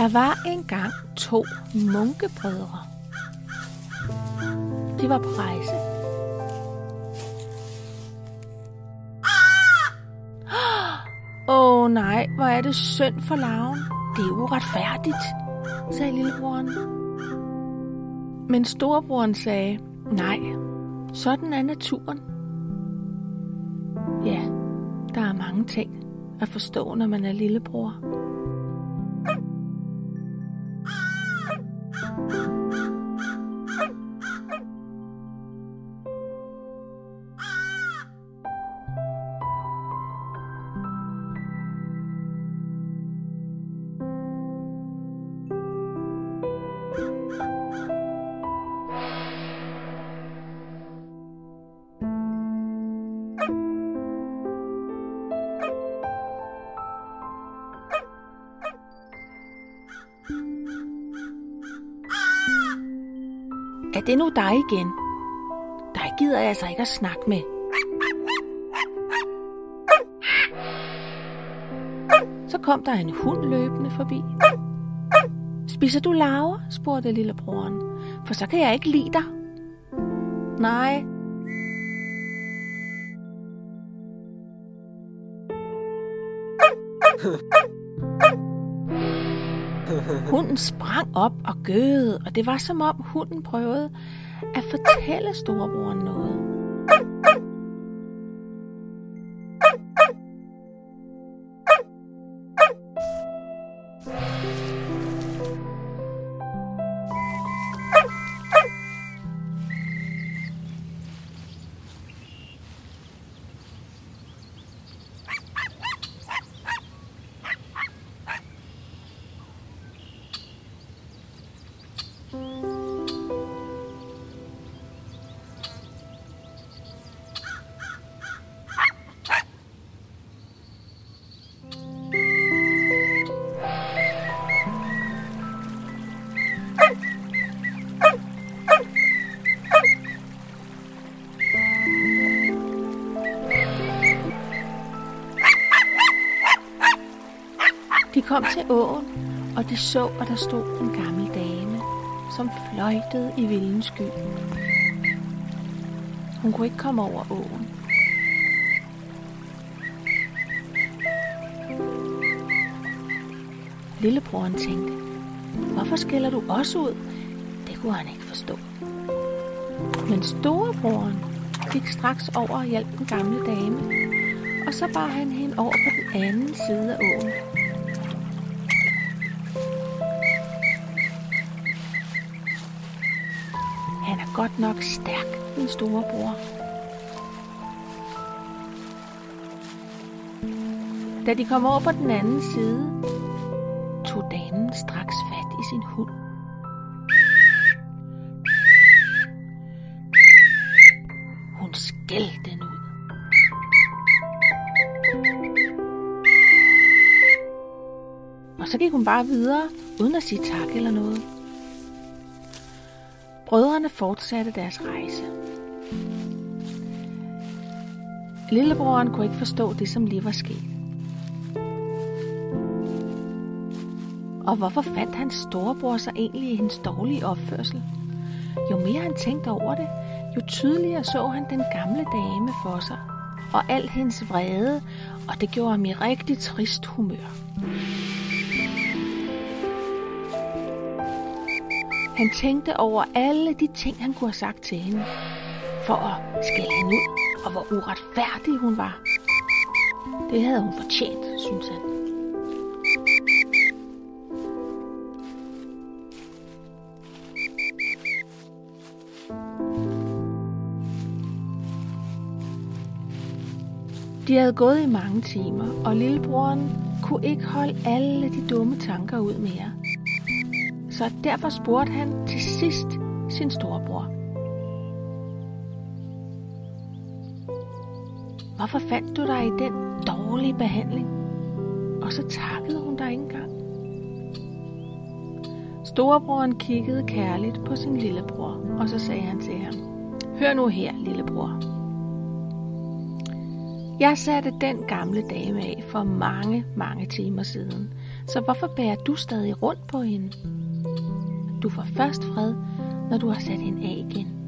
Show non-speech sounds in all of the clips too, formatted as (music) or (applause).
Der var engang to munkebrødre. De var på rejse. (gasps) Åh oh, nej, hvor er det synd for laven. Det er uretfærdigt, sagde lillebroren. Men storebroren sagde, nej, sådan er naturen. Ja, der er mange ting at forstå, når man er lillebror. Er det nu dig igen? Dig gider jeg altså ikke at snakke med. Så kom der en hund løbende forbi. Spiser du laver? spurgte lillebroren. For så kan jeg ikke lide dig. Nej. Hunden sprang op og gøede, og det var som om hunden prøvede at fortælle storebroren noget. Kom til åen, og de så, at der stod en gammel dame, som fløjtede i vildens sky. Hun kunne ikke komme over åen. Lillebroren tænkte, hvorfor skælder du også ud? Det kunne han ikke forstå. Men storebroren gik straks over og hjalp den gamle dame, og så bar han hende over på den anden side af åen. Godt nok stærk, min storebror. Da de kom over på den anden side, tog damen straks fat i sin hund. Hun skældte den ud. Og så gik hun bare videre, uden at sige tak eller noget. Brødrene fortsatte deres rejse. Lillebroren kunne ikke forstå det, som lige var sket. Og hvorfor fandt hans storebror sig egentlig i hendes dårlige opførsel? Jo mere han tænkte over det, jo tydeligere så han den gamle dame for sig, og al hendes vrede, og det gjorde ham i rigtig trist humør. Han tænkte over alle de ting, han kunne have sagt til hende, for at skælde hende ud, og hvor uretfærdig hun var. Det havde hun fortjent, synes han. De havde gået i mange timer, og lillebroren kunne ikke holde alle de dumme tanker ud mere. Så derfor spurgte han til sidst sin storebror. Hvorfor fandt du dig i den dårlige behandling? Og så takkede hun dig ikke engang. Storebroren kiggede kærligt på sin lillebror, og så sagde han til ham, Hør nu her, lillebror. Jeg satte den gamle dame af for mange, mange timer siden, Så hvorfor bærer du stadig rundt på hende? Du får først fred, når du har sat hende af igen.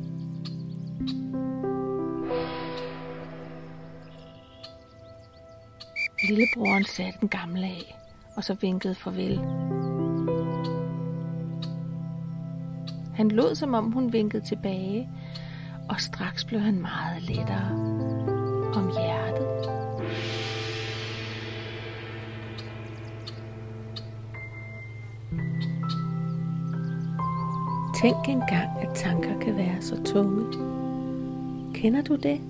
Lillebroren satte den gamle af, og så vinkede farvel. Han lod som om hun vinkede tilbage, og straks blev han meget lettere om hjertet. Tænk engang, at tanker kan være så tunge. Kender du det?